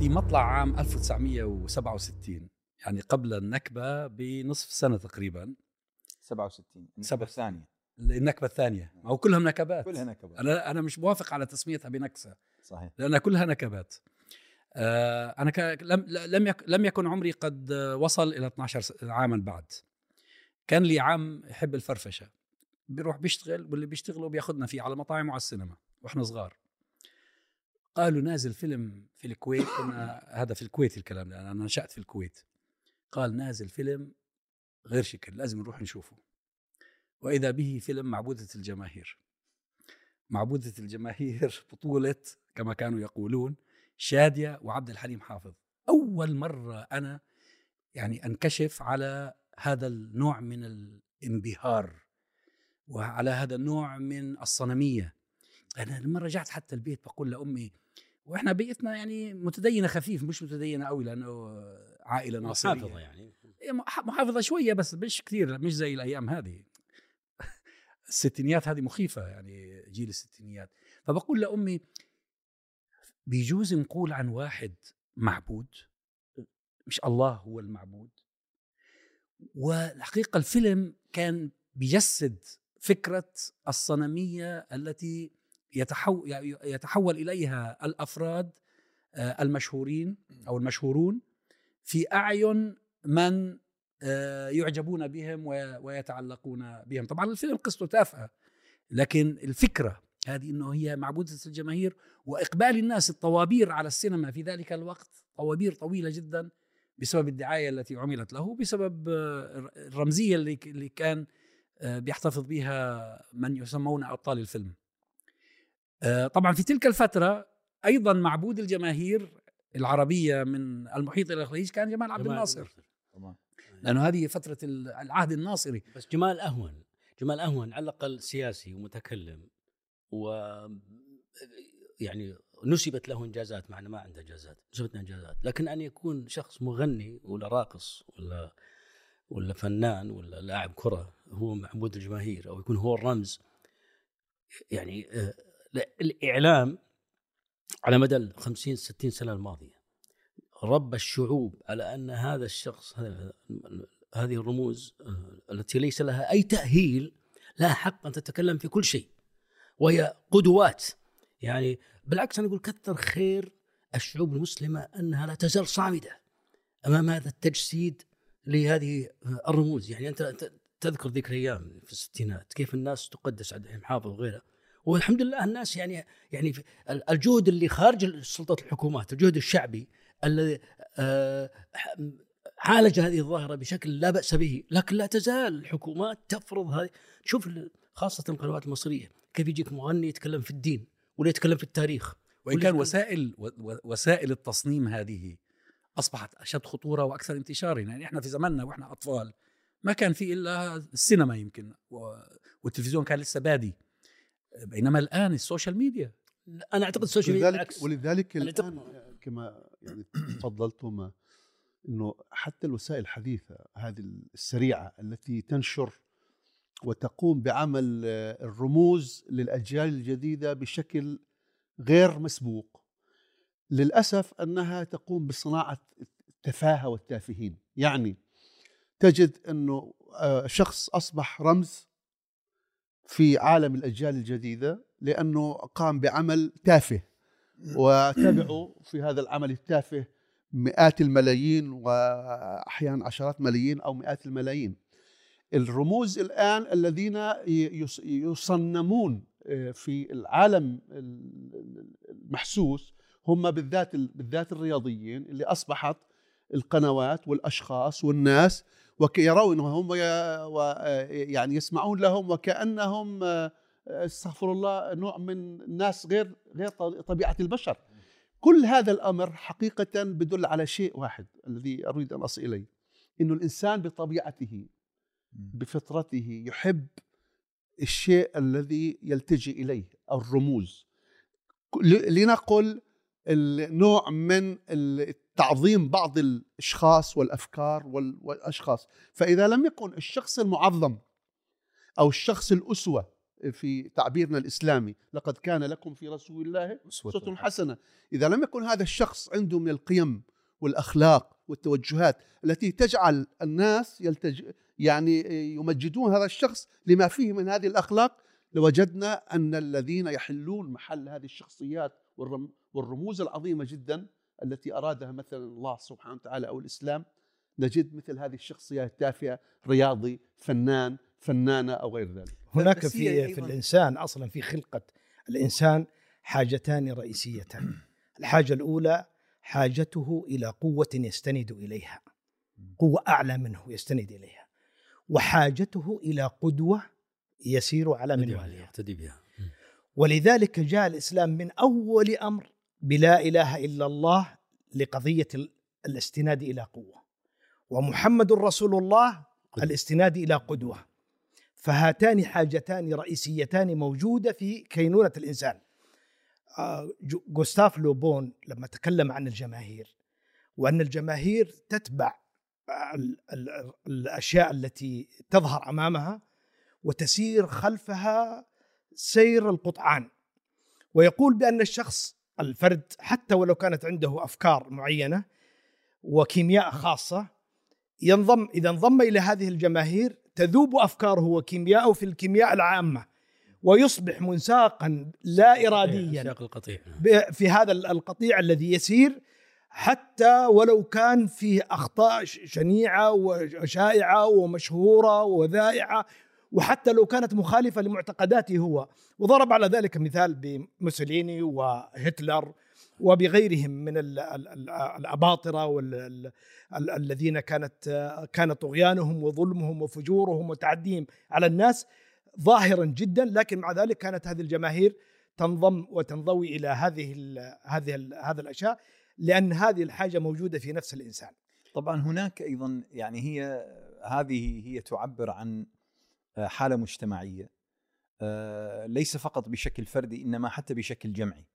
في مطلع عام 1967 يعني قبل النكبة بنصف سنة تقريبا. 67 سبعة. الثانية. النكبة الثانية. ما هو كلها نكبات. كلها نكبة أنا أنا مش موافق على تسميتها بنكسة. صحيح. لأنها كلها نكبات. آه، أنا ك... لم لم يك... لم يكن عمري قد وصل إلى 12 س- عاما بعد. كان لي عم يحب الفرفشة. بيروح بيشتغل واللي بيشتغلوا بياخذنا فيه على المطاعم وعلى السينما وإحنا صغار. قالوا نازل فيلم في الكويت كنا هذا في الكويت الكلام لأن أنا نشأت في الكويت. قال نازل فيلم غير شكل لازم نروح نشوفه. وإذا به فيلم معبودة الجماهير. معبودة الجماهير بطولة كما كانوا يقولون شادية وعبد الحليم حافظ. أول مرة أنا يعني أنكشف على هذا النوع من الانبهار وعلى هذا النوع من الصنمية. أنا لما رجعت حتى البيت بقول لأمي وإحنا بيئتنا يعني متدينة خفيف مش متدينة قوي لأنه عائلة ناصرية. محافظة يعني. إيه، مح- محافظة شوية بس مش كثير مش زي الأيام هذه. الستينيات هذه مخيفة يعني جيل الستينيات. فبقول لأمي بيجوز نقول عن واحد معبود مش الله هو المعبود والحقيقة الفيلم كان بيجسد فكرة الصنمية التي يتحول, يتحول إليها الأفراد آه، المشهورين أو المشهورون في أعين من آه، يعجبون بهم وي- ويتعلقون بهم. طبعا الفيلم قصته تافهة لكن الفكرة هذه أنه هي معبودة الجماهير وإقبال الناس الطوابير على السينما في ذلك الوقت طوابير طويلة جدا بسبب الدعاية التي عملت له بسبب آه، الرمزية اللي اللي كان بيحتفظ بها من يسمون أبطال الفيلم. طبعا في تلك الفترة أيضا معبود الجماهير العربية من المحيط إلى الخليج كان جمال عبد الناصر. طبعا لأنه هذه فترة العهد الناصري. بس جمال أهون جمال أهون على الأقل سياسي ومتكلم و يعني نسبت له إنجازات مع أنه ما عنده إنجازات نسبت له إنجازات. لكن أن يكون شخص مغني ولا راقص ولا ولا فنان ولا لاعب كرة هو معبود الجماهير أو يكون هو الرمز يعني آه، الإعلام على مدى ال 50 60 سنة الماضية رب الشعوب على أن هذا الشخص هذه الرموز آه، التي ليس لها أي تأهيل لها حق أن تتكلم في كل شيء وهي قدوات. يعني بالعكس أنا أقول كثر خير الشعوب المسلمة أنها لا تزال صامدة أمام هذا التجسيد لهذه الرموز. يعني أنت تذكر ذيك الأيام في الستينات كيف الناس تقدس عبد الحليم حافظ وغيره والحمد لله الناس يعني يعني الجهد اللي خارج سلطه الحكومات الجهد الشعبي الذي آه، عالج هذه الظاهرة بشكل لا بأس به لكن لا تزال الحكومات تفرض هذه. شوف خاصة القنوات المصرية كيف يجيك مغني يتكلم في الدين ولا يتكلم في التاريخ وإن كان وسائل وسائل التصنيم هذه أصبحت أشد خطورة وأكثر انتشارا. يعني إحنا في زماننا وإحنا أطفال ما كان في إلا السينما يمكن والتلفزيون كان لسه بادي. بينما الآن ال social media. أنا أعتقد ال social media ولذلك بالعكس ولذلك الآن كما يعني تفضلتم إنه حتى الوسائل الحديثة هذه السريعة التي تنشر وتقوم بعمل آه، الرموز للأجيال الجديدة بشكل غير مسبوق للأسف أنها تقوم بصناعة التفاهة والتافهين. يعني تجد إنه آه، شخص أصبح رمز في عالم الأجيال الجديدة لأنه قام بعمل تافه وتابعوا في هذا العمل التافه مئات الملايين واحيانا عشرات ملايين أو مئات الملايين. الرموز الآن الذين يصنمون آه، في العالم ال- المحسوس هم بالذات بالذات الرياضيين اللي أصبحت القنوات والأشخاص والناس ويرون هم يعني يسمعون لهم وكأنهم آه، استغفر الله نوع من الناس غير غير طبيعة البشر. كل هذا الأمر حقيقة بدل على شيء واحد الذي أريد أن أصل إليه إنه الإنسان بطبيعته بفطرته يحب الشيء الذي يلتجئ إليه الرموز. لنقل النوع من تعظيم بعض الأشخاص والأفكار وال- والأشخاص. فإذا لم يكن الشخص المعظم أو الشخص الأسوة في تعبيرنا الإسلامي لقد كان لكم في رسول الله أسوة حسنة. إذا لم يكن هذا الشخص عنده من القيم والأخلاق والتوجهات التي تجعل الناس يلتج يعني يمجدون هذا الشخص لما فيه من هذه الأخلاق لوجدنا أن الذين يحلون محل هذه الشخصيات والرموز العظيمة جدا التي أرادها مثلا الله سبحانه وتعالى أو الإسلام نجد مثل هذه الشخصيات التافهة رياضي فنان فنانة أو غير ذلك. هناك في في الإنسان أصلا في خلقة الإنسان حاجتان رئيسيتان. الحاجة الأولى حاجته إلى قوة يستند إليها. قوة أعلى منه يستند إليها. وحاجته إلى قدوة يسير على منوالها. يقتدي بها. ولذلك جاء الإسلام من أول أمر بلا إله إلا الله لقضية الاستناد إلى قوة. ومحمد رسول الله الاستناد إلى قدوة. فهاتان حاجتان رئيسيتان موجودة في كينونة الإنسان. آه، جوستاف لوبون لما تكلم عن الجماهير وأن الجماهير تتبع الأشياء التي تظهر أمامها وتسير خلفها سير القطعان. ويقول بأن الشخص الفرد حتى ولو كانت عنده أفكار معينة وكيمياء خاصة ينضم إذا انضم إلى هذه الجماهير تذوب أفكاره وكيمياءه في الكيمياء العامة ويصبح منساقا لا اراديا في هذا القطيع الذي يسير حتى ولو كان فيه أخطاء شنيعة وشائعة ومشهورة وذائعة وحتى لو كانت مخالفة لمعتقداته هو وضرب على ذلك مثال بموسوليني وهتلر وبغيرهم من الأباطرة الذين كانت كان طغيانهم وظلمهم وفجورهم وتعديهم على الناس ظاهرا جدا لكن مع ذلك كانت هذه الجماهير تنضم وتنضوي إلى هذه ال هذه ال هذه الأشياء لأن هذه الحاجة موجودة في نفس الإنسان. طبعا هناك أيضا يعني هي هذه هي تعبر عن حالة مجتمعية آه، ليس فقط بشكل فردي إنما حتى بشكل جمعي.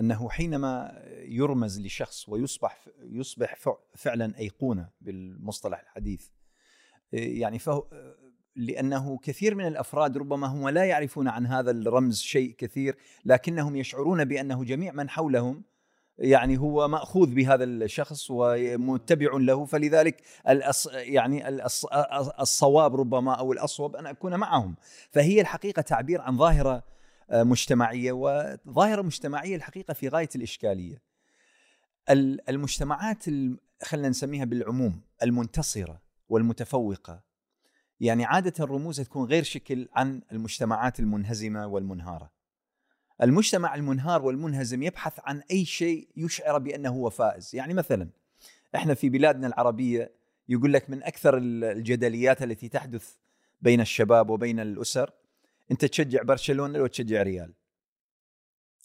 أنه حينما يرمز لشخص ويصبح يصبح فعلا أيقونة بالمصطلح الحديث يعني فهو لأنه كثير من الأفراد ربما هم لا يعرفون عن هذا الرمز شيء كثير لكنهم يشعرون بأنه جميع من حولهم يعني هو مأخوذ بهذا الشخص ومتبع له فلذلك الأص يعني الأص الصواب ربما أو الأصوب أن أكون معهم فهي الحقيقة تعبير عن ظاهرة مجتمعية وظاهرة مجتمعية الحقيقة في غاية الإشكالية. المجتمعات خلينا نسميها بالعموم المنتصرة والمتفوقة يعني عادة رموزها تكون غير شكل عن المجتمعات المنهزمة والمنهارة. المجتمع المنهار والمنهزم يبحث عن أي شيء يشعر بأنه هو فائز، يعني مثلا إحنا في بلادنا العربية يقول لك من أكثر الجدليات التي تحدث بين الشباب وبين الأسر أنت تشجع برشلونة لو تشجع ريال؟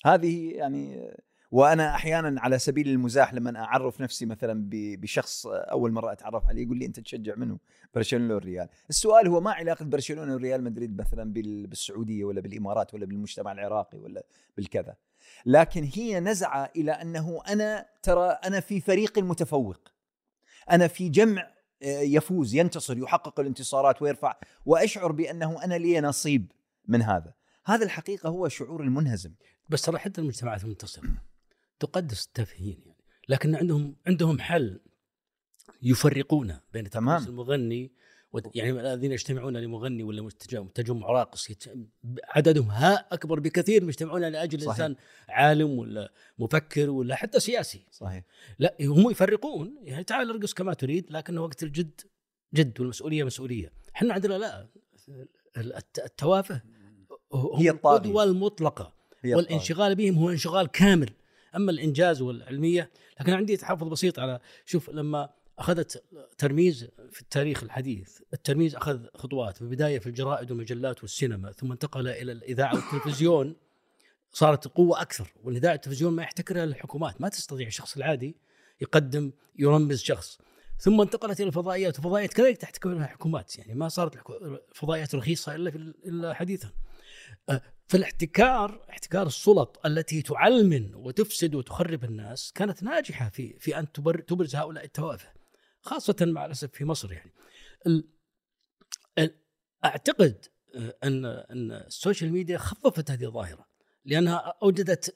هذه يعني وأنا أحيانا على سبيل المزاح لما أعرف نفسي مثلا بشخص أول مرة أتعرف عليه يقول لي أنت تشجع منه؟ برشلونة والريال السؤال هو ما علاقة برشلونة والريال مدريد مثلا بالسعودية ولا بالإمارات ولا بالمجتمع العراقي ولا بالكذا. لكن هي نزعة إلى أنه أنا ترى أنا في فريق متفوق. أنا في جمع آه، يفوز ينتصر يحقق الانتصارات ويرفع وأشعر بأنه أنا لي نصيب من هذا. هذا الحقيقة هو شعور المنهزم. بس ترى حتى المجتمعات المنتصره تقدس التافهين يعني. لكن عندهم عندهم حل يفرقون بين تمام. المغني يعني الذين يجتمعون لمغني ولا تجمع راقص عددهم ها أكبر بكثير يجتمعون لأجل صحيح. إنسان عالم ولا مفكر ولا حتى سياسي. صحيح. لا هم يفرقون. يعني تعال ارقص كما تريد لكن وقت الجد جد والمسؤولية مسؤولية. إحنا عندنا لا التوافه. هي القدوة المطلقة. هي والانشغال بهم هو انشغال كامل. أما الإنجاز والعلمية لكن عندي تحفظ بسيط على شوف لما أخذت ترميز في التاريخ الحديث الترميز أخذ خطوات ببدايه في الجرائد والمجلات والسينما ثم انتقل إلى الإذاعة والتلفزيون صارت قوه أكثر والإذاعة والتلفزيون ما يحتكرها الحكومات ما تستطيع الشخص العادي يقدم يرمز شخص. ثم انتقلت إلى الفضائيات الفضائيات كذلك تحتكرها الحكومات يعني ما صارت الفضائيات رخيصة إلا في إلا حديثا. أه، فالاحتكار احتكار السلط التي تعلمن وتفسد وتخرب الناس كانت ناجحة في في أن تبرز هؤلاء التوافه خاصة مع الأسف في مصر يعني. أعتقد آه، أن أن ال social media خففت هذه الظاهرة لأنها أوجدت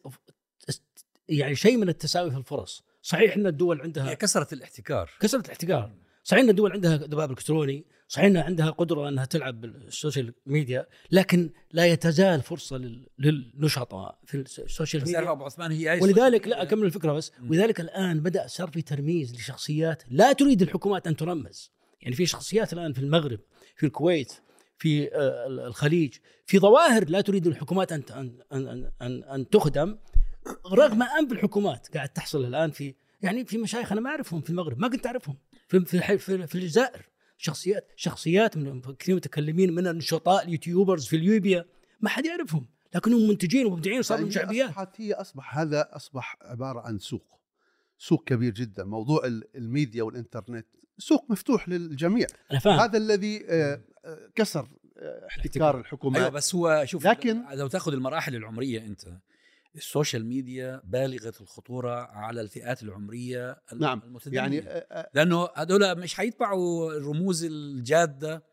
يعني شيء من التساوي في الفرص. صحيح إن الدول عندها هي كسرت الاحتكار. كسرت الاحتكار. صحيح إن الدول عندها ذباب إلكتروني صحيح ان عندها قدرة إنها تلعب بال social media لكن لا تزال فرصة لل- للنشطاء في ال social media ابو عثمان هي ولذلك لا. أكمل الفكرة بس. ولذلك الآن بدأ صار في ترميز لشخصيات لا تريد الحكومات أن ترمز يعني في شخصيات الآن في المغرب في الكويت في آه، الخليج في ظواهر لا تريد الحكومات أن ان ان ان, أن تخدم رغم انف الحكومات قاعد تحصل الآن في يعني في مشايخ أنا ما أعرفهم في المغرب ما كنت أعرفهم في في الح- في, في الجزائر. شخصيات شخصيات من كثير متكلمين من النشطاء اليوتيوبرز في ليبيا. ما حد يعرفهم. لكنهم منتجين ومبدعين صار لهم يعني شعبيات أصبحت هي أصبح هذا أصبح عبارة عن سوق. سوق كبير جدا. موضوع ال- الميديا والإنترنت سوق مفتوح للجميع. أنا فاهم. هذا الذي آه، آه، كسر آه، احتكار. الحكومات. أيوه بس هو شوف لكن- لو تأخذ المراحل العمرية أنت ال social media بالغه الخطورة على الفئات العمرية نعم،. يعني لأنه هذول مش حيتبعوا الرموز الجادة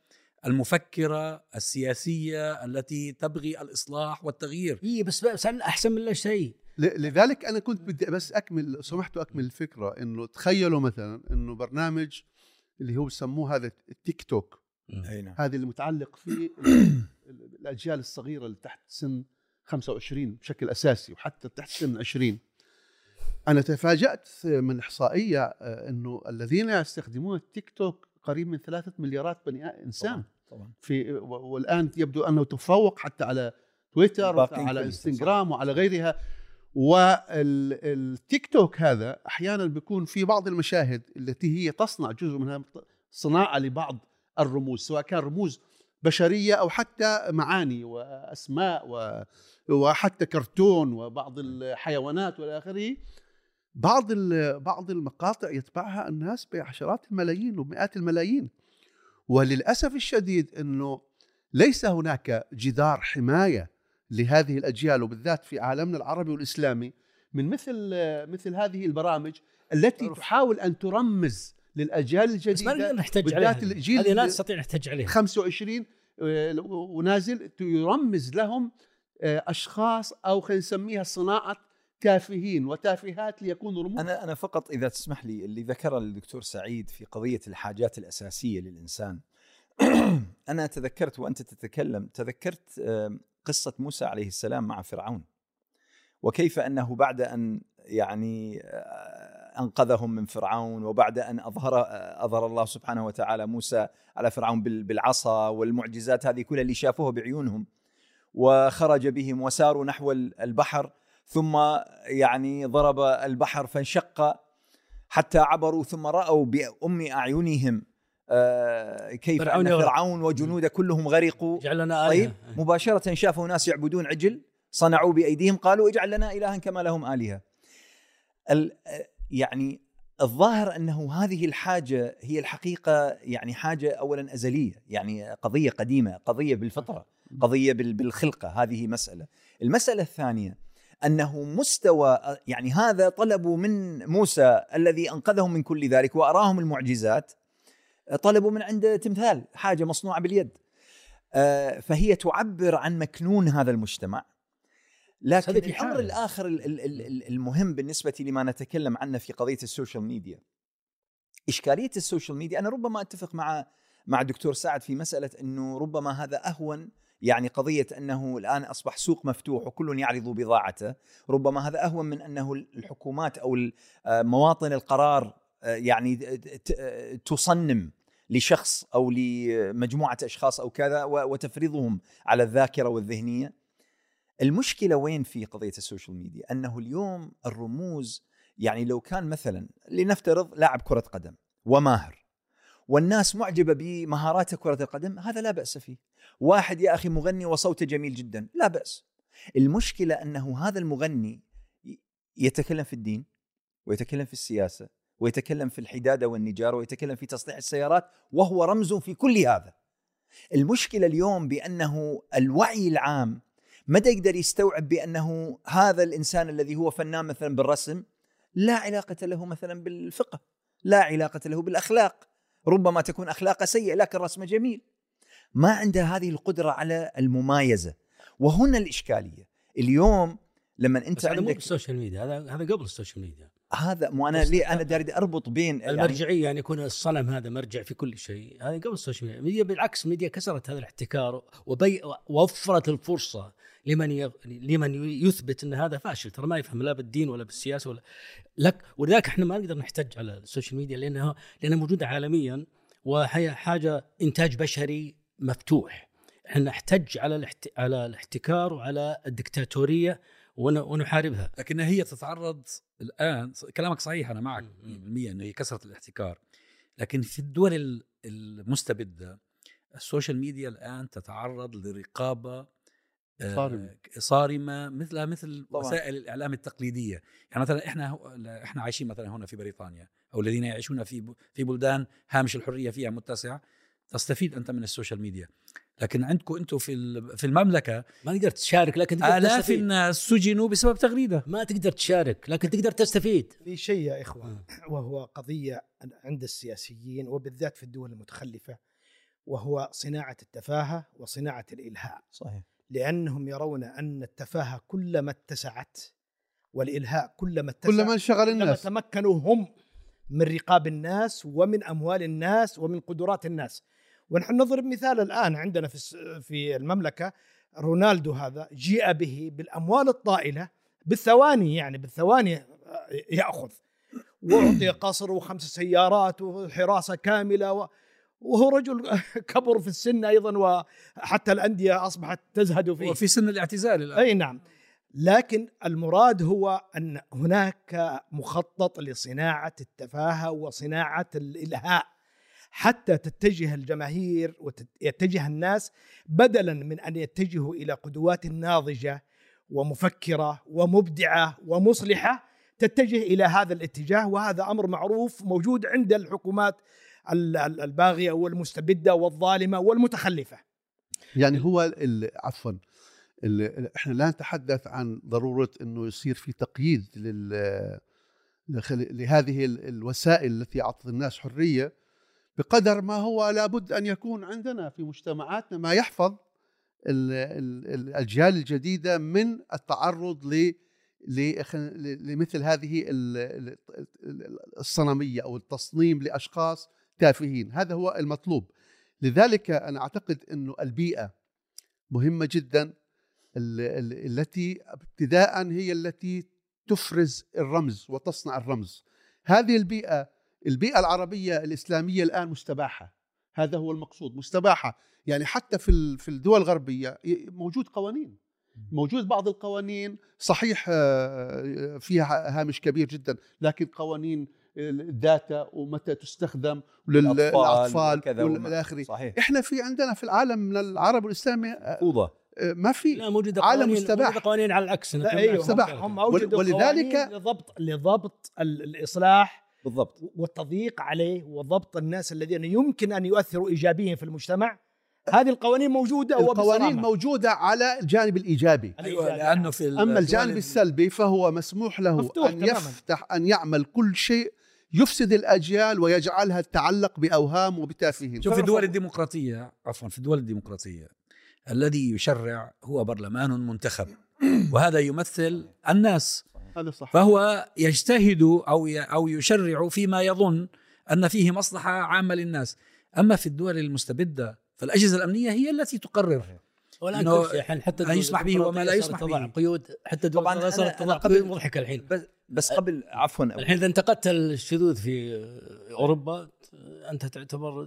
المفكرة السياسية التي تبغي الإصلاح والتغيير. اي بس بس أنا أحسن من لا شيء. ل- لذلك أنا كنت بدي بس أكمل لو سمحتوا أكمل الفكرة إنه تخيلوا مثلا إنه برنامج اللي هو بسموه هذا التيك توك نعم. هذا اللي متعلق في ال- ال- الأجيال الصغيرة اللي تحت سن 25 بشكل أساسي وحتى تحت سن 20 أنا تفاجأت من إحصائية آه، إنه الذين يستخدمون التيك توك قريب من ثلاثة مليارات بني إنسان. طبعا في والآن يبدو أنه تفوق حتى على تويتر وعلى إنستغرام وعلى غيرها. والتيك توك هذا أحيانا بيكون في بعض المشاهد التي هي تصنع جزء منها صناعة لبعض الرموز سواء كان رموز بشرية أو حتى معاني وأسماء و وحتى كرتون وبعض الحيوانات والى آخره بعض بعض المقاطع يتبعها الناس بعشرات الملايين ومئات الملايين. وللأسف الشديد إنه ليس هناك جدار حماية لهذه الأجيال وبالذات في عالمنا العربي والإسلامي من مثل مثل هذه البرامج التي تحاول أن ترمز للأجيال بس ما الجديدة نقدر نحتاج عليها. الجيل هذه لا نستطيع نحتاج عليها. 25 آه، ونازل يرمز لهم آه، أشخاص أو خلينا نسميها صناعة تافهين وتافهات ليكونوا رموز. أنا أنا فقط إذا تسمح لي اللي ذكره الدكتور سعيد في قضية الحاجات الأساسية للإنسان. أنا تذكرت وأنت تتكلم تذكرت قصة موسى عليه السلام مع فرعون. وكيف أنه بعد أن يعني آه، أنقذهم من فرعون وبعد أن أظهر أظهر الله سبحانه وتعالى موسى على فرعون بال- بالعصا والمعجزات هذه كلها اللي شافوها بعيونهم. وخرج بهم وساروا نحو ال- البحر ثم يعني ضرب البحر فانشق حتى عبروا ثم رأوا بأم أعينهم آه، كيف فرعون يغرق. فرعون وجنوده كلهم غرقوا. اجعل لنا طيب آلهة. مباشرة شافوا ناس يعبدون عجل صنعوا بأيديهم قالوا اجعل لنا الها كما لهم آلهة. ال- يعني الظاهر أنه هذه الحاجة هي الحقيقة يعني حاجة اولا أزلية يعني قضية قديمة قضية بالفطرة قضية بال- بالخلقة هذه مسألة. المسألة الثانية أنه مستوى يعني هذا طلبوا من موسى الذي أنقذهم من كل ذلك وأراهم المعجزات طلبوا من عنده تمثال حاجة مصنوعة باليد. آه، فهي تعبر عن مكنون هذا المجتمع. لكن الأمر. الآخر ال- ال- ال- المهم بالنسبة لما نتكلم عنه في قضية ال social media. إشكالية ال social media أنا ربما أتفق مع مع الدكتور سعد في مسألة إنه ربما هذا أهون يعني قضية أنه الآن أصبح سوق مفتوح وكل يعرض بضاعته ربما هذا أهون من أنه الحكومات أو ال- آه، مواطن القرار آه، يعني ت- تصنم لشخص أو لمجموعة أشخاص أو كذا وتفرضهم على الذاكرة والذهنية. المشكلة وين في قضية ال social media؟ أنه اليوم الرموز يعني لو كان مثلا لنفترض لاعب كرة قدم وماهر والناس معجبة بمهاراته كرة القدم هذا لا بأس فيه. واحد يا أخي مغني وصوته جميل جدا لا بأس. المشكلة أنه هذا المغني يتكلم في الدين ويتكلم في السياسة ويتكلم في الحدادة والنجارة ويتكلم في تصليح السيارات وهو رمز في كل هذا. المشكلة اليوم بأنه الوعي العام متى يقدر يستوعب بأنه هذا الإنسان الذي هو فنان مثلا بالرسم لا علاقة له مثلا بالفقه لا علاقة له بالأخلاق ربما تكون أخلاقه سيئة لكن رسمه جميل. ما عنده هذه القدرة على الممايزة. وهنا الإشكالية. اليوم لما أنت بس هذا مو عندك بالسوشيال ميديا هذا هذا قبل السوشيال ميديا. هذا مو أنا ليه أنا داري أربط بين يعني المرجعية يعني يكون الصنم هذا مرجع في كل شيء. هذا قبل السوشيال ميديا. الميديا بالعكس الميديا كسرت هذا الاحتكار وبي وفرت الفرصة لمن ي... لمن يثبت إن هذا فاشل. ترى ما يفهم لا بالدين ولا بالسياسة ولا لك. ولذلك إحنا ما نقدر نحتج على السوشيال ميديا لأنها لأنها موجودة عالميا وهي حاجة إنتاج بشري مفتوح. إحنا نحتج على الاحت... على الاحتكار وعلى الدكتاتورية. ونحاربها لكن هي تتعرض الآن كلامك صحيح أنا معك 100% مم. إنه هي كسرت الاحتكار لكن في الدول ال- المستبدة السوشيال ميديا الآن تتعرض لرقابة آه، صارمة. صارمة مثلها مثل طبعاً. وسائل الإعلام التقليدية يعني مثلا إحنا إحنا عايشين مثلا هنا في بريطانيا أو الذين يعيشون في في بلدان هامش الحرية فيها متسع تستفيد أنت من السوشيال ميديا لكن عندكم أنتم في ال- في المملكة ما تقدر تشارك لكن تقدر آلاف تستفيد. الناس سجنوا بسبب تغريدة. ما تقدر تشارك لكن تقدر تستفيد. في شيء يا اخوان وهو قضية عند السياسيين وبالذات في الدول المتخلفة وهو صناعة التفاهة وصناعة الإلهاء. صحيح. لأنهم يرون أن التفاهة كلما اتسعت والإلهاء كلما اتسع كل ما انشغل كلما الناس. تمكنوا هم من رقاب الناس ومن أموال الناس ومن قدرات الناس. ونحن نضرب مثال الآن عندنا في في المملكة رونالدو هذا جيء به بالأموال الطائلة بالثواني يعني بالثواني يأخذ. وأعطي قصر وخمس سيارات وحراسة كاملة و وهو رجل كبر في السن أيضا وحتى الأندية أصبحت تزهد فيه. وفي سن الاعتزال الآن. أي نعم. لكن المراد هو أن هناك مخطط لصناعة التفاهة وصناعة الإلهاء. حتى تتجه الجماهير ويتجه الناس بدلا من أن يتجهوا إلى قدوات ناضجة ومفكرة ومبدعة ومصلحة تتجه إلى هذا الاتجاه وهذا أمر معروف موجود عند الحكومات ال- ال- الباغية والمستبدة والظالمة والمتخلفة. يعني هو عفوا إحنا لا نتحدث عن ضرورة إنه يصير في تقييد لهذه ال- الوسائل التي أعطت الناس حرية بقدر ما هو لابد أن يكون عندنا في مجتمعاتنا ما يحفظ ال- ال- الأجيال الجديدة من التعرض ل لمثل هذه ال- ال- ال- الصنمية أو التصميم لأشخاص تافهين. هذا هو المطلوب. لذلك أنا أعتقد إنه البيئة مهمة جدا ال- ال- التي ابتداء هي التي تفرز الرمز وتصنع الرمز. هذه البيئة البيئة العربية الإسلامية الآن مستباحة. هذا هو المقصود مستباحة. يعني حتى في ال- في الدول الغربية ي- موجود قوانين. موجود بعض القوانين صحيح آه، فيها هامش كبير جدا لكن قوانين الداتا ومتى تستخدم للأطفال والى آخره. صحيح. إحنا في عندنا في العالم من العرب والإسلامي آه، فوضى. آه، ما في. لا موجودة عالم مستباح. موجودة قوانين على العكس لا أيوه. مستباح. التفاهم. هم اوجدوا ولذلك- قوانين لضبط لضبط ال- الإصلاح بالضبط. والتضييق عليه وضبط الناس الذين يمكن أن يؤثروا ايجابيا في المجتمع. هذه القوانين موجودة القوانين. موجودة على الجانب الإيجابي. أيوه لأنه في ال- أما الجانب السلبي فهو مسموح له أن تماماً. يفتح أن يعمل كل شيء يفسد الأجيال ويجعلها تتعلق بأوهام وبتافهين. شوف في الدول الديمقراطية عفوا في الدول الديمقراطية الذي يشرع هو برلمان منتخب. وهذا يمثل الناس هذا صح. فهو يجتهد أو ي- أو يشرع فيما يظن أن فيه مصلحة عامة للناس. أما في الدول المستبدة فالأجهزة الأمنية هي التي تقرر. والان كل شيء. الحين حتى ما يسمح به وما لا يسمح به. قيود. حتى طبعاً أنا- صارت أنا تضع قبل- قيود مضحكة الحين. بس بس قبل عفوا. الحين إذا انتقدت الشذوذ في أوروبا أنت تعتبر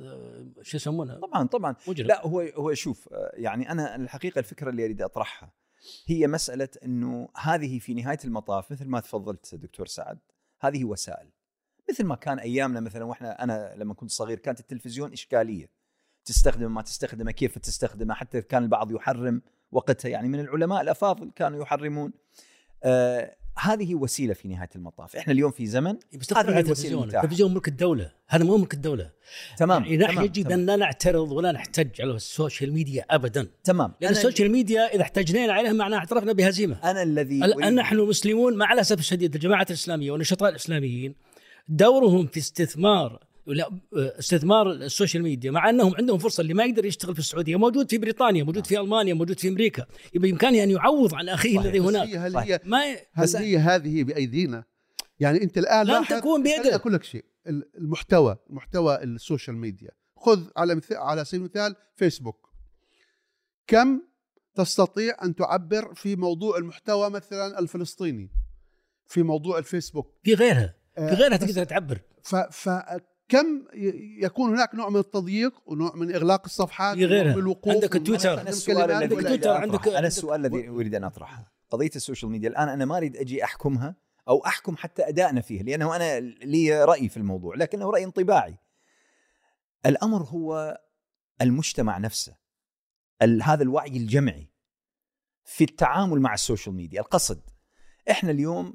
شو يسمونها؟ طبعا طبعا. مجرم. لا هو هو شوف يعني أنا الحقيقة الفكرة اللي أريد أطرحها. هي مسألة إنه هذه في نهاية المطاف مثل ما تفضلت دكتور سعد هذه وسائل. مثل ما كان أيامنا مثلا وإحنا أنا لما كنت صغير كانت التلفزيون إشكالية. تستخدم ما تستخدمه كيف تستخدمه حتى كان البعض يحرم وقتها. يعني من العلماء الأفاضل كانوا يحرمون. آه هذه وسيلة في نهاية المطاف. إحنا اليوم في زمن بس هذه الوسيلة التلفزيون. التلفزيون ملك الدولة. هذا مو ملك الدولة. تمام يعني نحن يجب تمام, ان لا نعترض ولا نحتج على السوشيال ميديا ابدا. تمام. لأن السوشيال ميديا إذا احتجنا عليها معناها اعترفنا بهزيمه أنا الذي الآن نحن مسلمون مع الأسف الشديد الجماعة الإسلامية والنشطاء الإسلاميين دورهم في استثمار استثمار السوشيال ميديا مع أنهم عندهم فرصة اللي ما يقدر يشتغل في السعودية موجود في بريطانيا موجود في ألمانيا موجود في أمريكا بإمكانه أن يعوض عن أخيه. الذي هناك هي هل. هي ما هل هي هذه بأيدينا؟ يعني أنت الآن لن تكون بيدك. أقول لك شيء ال- المحتوى محتوى السوشيال ميديا خذ على مثال على سبيل المثال فيسبوك كم تستطيع أن تعبر في موضوع المحتوى مثلا الفلسطيني في موضوع الفيسبوك في غيرها في آه، غيرها تقدر تعبر ف ي- يكون هناك نوع من التضييق ونوع من إغلاق الصفحات في غيرها. الوقوف عندك السؤال الذي عندك تويتر، أن عندك- عندك- السؤال الذي أريد أن أطرحه. قضية السوشيال ميديا الآن أنا ما أريد أجي أحكمها أو أحكم حتى أدائنا فيه لأنه أنا لي رأي في الموضوع لكنه رأي انطباعي. الأمر هو المجتمع نفسه هذا الوعي الجمعي في التعامل مع السوشيال ميديا. القصد إحنا اليوم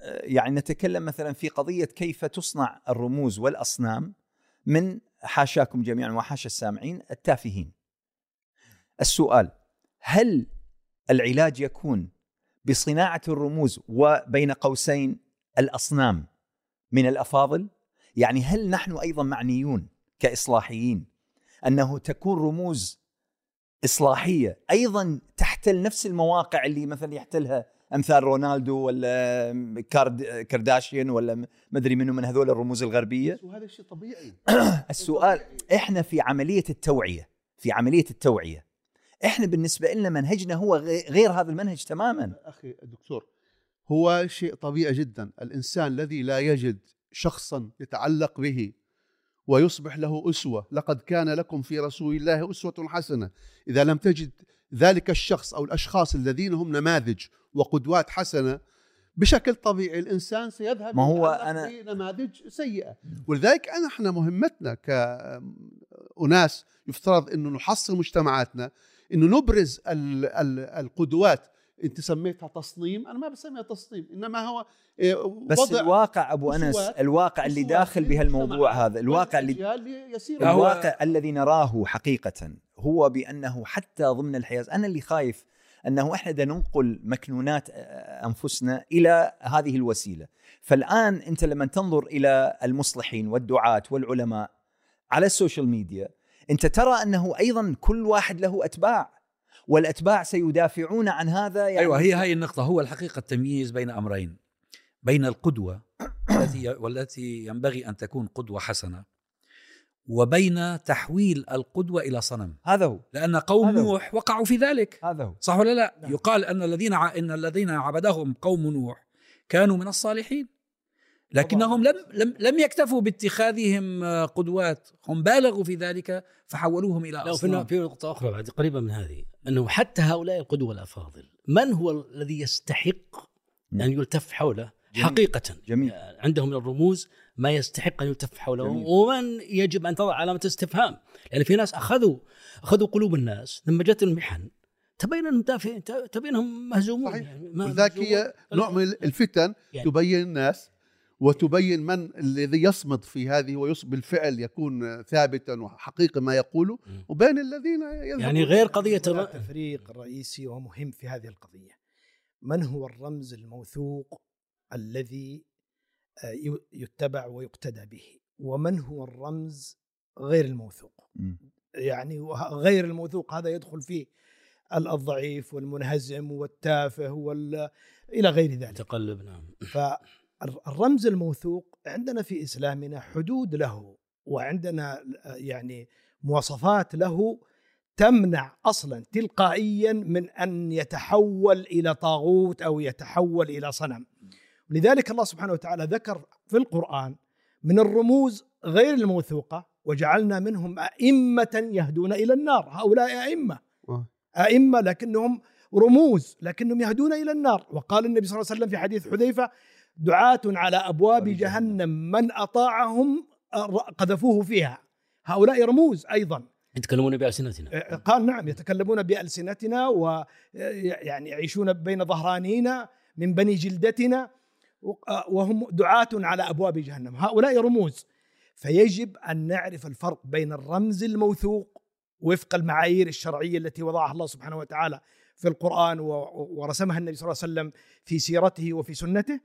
يعني نتكلم مثلا في قضية كيف تصنع الرموز والأصنام من حاشاكم جميعا وحاشا السامعين التافهين. السؤال هل العلاج يكون بصناعة الرموز وبين قوسين الأصنام من الأفاضل؟ يعني هل نحن أيضا معنيون كإصلاحيين أنه تكون رموز إصلاحية أيضا تحتل نفس المواقع اللي مثلا يحتلها أمثال رونالدو ولا كارد كارداشيان ولا مدري منه من هذول الرموز الغربية. وهذا شيء طبيعي. السؤال إحنا في عملية التوعية في عملية التوعية إحنا بالنسبة لنا منهجنا هو غي- غير هذا المنهج تماما. أخي الدكتور هو شيء طبيعي جدا. الإنسان الذي لا يجد شخصا يتعلق به ويصبح له أسوة. لقد كان لكم في رسول الله أسوة حسنة. إذا لم تجد ذلك الشخص أو الأشخاص الذين هم نماذج وقدوات حسنة بشكل طبيعي الإنسان سيذهب ما هو يتعلق أنا- بنماذج سيئة. ولذلك أنا إحنا مهمتنا كأناس يفترض إنه نحصل مجتمعاتنا إنه نبرز ال ال القدوات انت سميتها تصميم أنا ما بسميها تصميم إنما هو إيه، بس وضع الواقع أبو أنس الواقع اللي داخل بهالموضوع هذا الواقع اللي يسير الواقع الذي نراه حقيقة هو بأنه حتى ضمن الحياة أنا اللي خايف إحنا بدنا ننقل مكنونات آه، أنفسنا إلى هذه الوسيلة. فالآن أنت لما تنظر إلى المصلحين والدعاة والعلماء على السوشيال ميديا أنت ترى أنه أيضا كل واحد له أتباع. والأتباع سيدافعون عن هذا يعني أيوه هي هاي النقطة. هو الحقيقة التمييز بين أمرين. بين القدوة التي والتي ينبغي أن تكون قدوة حسنة وبين تحويل القدوة إلى صنم. هذا هو. لأن قوم هذا هو. نوح وقعوا في ذلك. هذا هو. صح ولا لا؟ نعم. يقال أن الذين ع... إن الذين عبدهم قوم نوح كانوا من الصالحين. لكنهم لم لم لم يكتفوا باتخاذهم آه، قدوات هم بالغوا في ذلك فحولوهم إلى لا في أصنام نقطة أخرى بعد قريبة من هذه أنه حتى هؤلاء القدوة الأفاضل من هو الذي يستحق أن يلتف حوله جميل. حقيقة جميل عندهم من الرموز ما يستحق أن يلتف حوله جميل. ومن يجب أن تضع علامة استفهام لأن في ناس أخذوا أخذوا قلوب الناس لما جت المحن تبين أنهم تافهين تبين أنهم مهزومون صحيح. يعني هي. نوع من الفتن يعني- تبين الناس وتبين من الذي يصمد في هذه ويص بالفعل يكون ثابتا وحقيقي ما يقوله. وبين الذين يعني غير قضية هناك الر- تفريق رئيسي ومهم في هذه القضية. من هو الرمز الموثوق الذي آه، ي- يتبع ويقتدى به؟ ومن هو الرمز غير الموثوق. يعني غير الموثوق هذا يدخل فيه ال- الضعيف والمنهزم والتافه وال إلى غير ذلك. تقلب نعم. فالرمز الموثوق عندنا في إسلامنا حدود له وعندنا يعني مواصفات له تمنع أصلا تلقائيا من أن يتحول إلى طاغوت أو يتحول إلى صنم. لذلك الله سبحانه وتعالى ذكر في القرآن من الرموز غير الموثوقة وجعلنا منهم أئمة يهدون إلى النار، هؤلاء أئمة. أئمة لكنهم رموز لكنهم يهدون إلى النار، وقال النبي صلى الله عليه وسلم في حديث حذيفة دعاة على أبواب جهنم. من أطاعهم قذفوه فيها. هؤلاء رموز أيضا. يتكلمون بألسنتنا. قال نعم يتكلمون بألسنتنا ويعني يعيشون بين ظهرانينا من بني جلدتنا. وهم دعاة على أبواب جهنم. هؤلاء رموز فيجب أن نعرف الفرق بين الرمز الموثوق وفق المعايير الشرعية التي وضعها الله سبحانه وتعالى في القرآن ورسمها النبي صلى الله عليه وسلم في سيرته وفي سنته.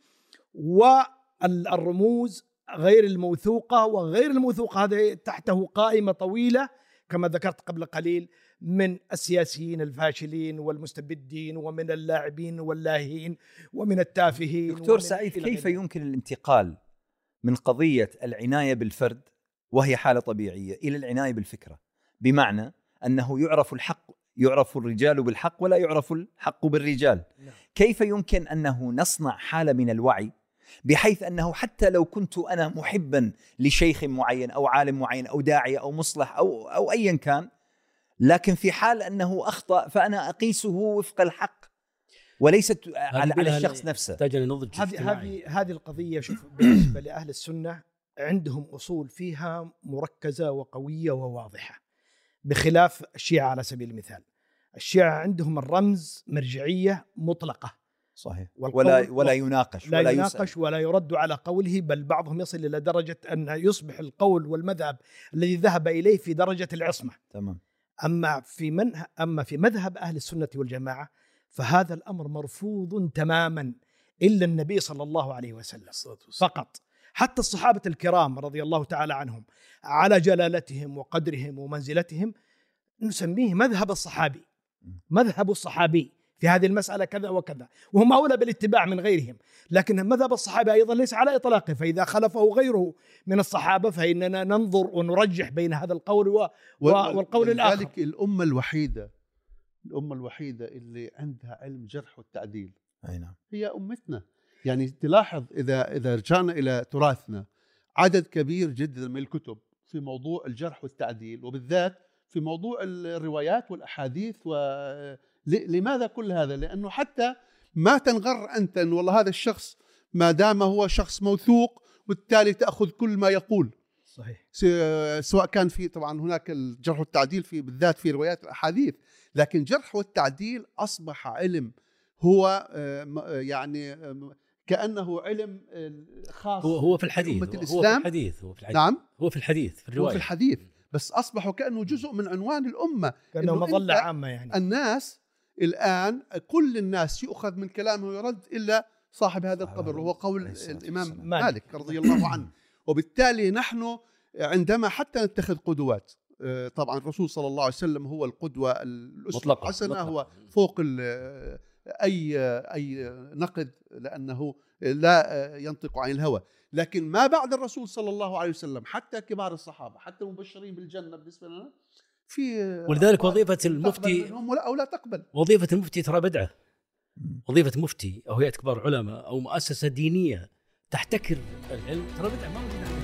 والرموز غير الموثوقة وغير الموثوقة هذا تحته قائمة طويلة كما ذكرت قبل قليل من السياسيين الفاشلين والمستبدين ومن اللاعبين واللاهين ومن التافهين دكتور ومن سعيد كيف. يمكن الانتقال من قضية العناية بالفرد وهي حالة طبيعية إلى العناية بالفكرة بمعنى أنه يعرف الحق يعرف الرجال بالحق ولا يعرف الحق بالرجال نعم. كيف يمكن أنه نصنع حالة من الوعي بحيث أنه حتى لو كنت أنا محبا لشيخ معين أو عالم معين أو داعية أو مصلح أو أو ايا كان لكن في حال أنه أخطأ فأنا أقيسه وفق الحق وليست على, على الشخص نفسه. يحتاج إلى نضج هذه. هذه هذه القضية شوف بالنسبة لأهل السنة عندهم أصول فيها مركزة وقوية وواضحة بخلاف الشيعة على سبيل المثال. الشيعة عندهم الرمز مرجعية مطلقة. صحيح. ولا ولا يناقش لا ولا يناقش يسأل. ولا يرد على قوله بل بعضهم يصل إلى درجة أن يصبح القول والمذهب الذي ذهب إليه في درجة العصمة. تمام. أما في من أما في مذهب أهل السنة والجماعة فهذا الأمر مرفوض تماما إلا النبي صلى الله عليه وسلم. فقط. حتى الصحابة الكرام رضي الله تعالى عنهم على جلالتهم وقدرهم ومنزلتهم نسميه مذهب الصحابي. مذهب الصحابي. في هذه المسألة كذا وكذا. وهم أولى بالاتباع من غيرهم. لكن مذهب الصحابة أيضا ليس على إطلاقه فإذا خلفه غيره من الصحابة فإننا ننظر ونرجح بين هذا القول و... وال- والقول الآخر. ولذلك الأمة الوحيدة الأمة الوحيدة اللي عندها علم جرح والتعديل. أي نعم. هي أمتنا. يعني تلاحظ إذا إذا رجعنا إلى تراثنا عدد كبير جدا من الكتب في موضوع الجرح والتعديل وبالذات في موضوع الروايات والأحاديث و لماذا كل هذا؟ لأنه حتى ما تنغر أنت أن والله هذا الشخص ما دام هو شخص موثوق وبالتالي تأخذ كل ما يقول. صحيح. سواء كان في طبعا هناك الجرح والتعديل في بالذات في روايات الأحاديث لكن الجرح والتعديل أصبح علم هو آه، يعني آه، كأنه علم آه، خاص هو هو في الحديث هو في. الحديث هو في الحديث نعم. هو في الحديث في هو الرواية. في الحديث. بس أصبحوا كأنه جزء من عنوان الأمة. مظلة أنت- عامة يعني. الناس الآن كل الناس يؤخذ من كلامه ويرد إلا صاحب هذا القبر وهو قول والسلام. مالك رضي الله عنه وبالتالي نحن عندما حتى نتخذ قدوات آه، طبعا الرسول صلى الله عليه وسلم هو مطلقة، الحسنة مطلقة. هو فوق ال- أي أي نقد لأنه لا ينطق عن الهوى لكن ما بعد الرسول صلى الله عليه وسلم حتى كبار الصحابة حتى المبشرين بالجنة بالنسبة لنا في ولذلك وظيفة المفتي ولا أو لا تقبل. وظيفة المفتي ترى بدعة. وظيفة مفتي أو هيئة كبار علماء أو مؤسسة دينية تحتكر العلم ترى بدعة ما عندها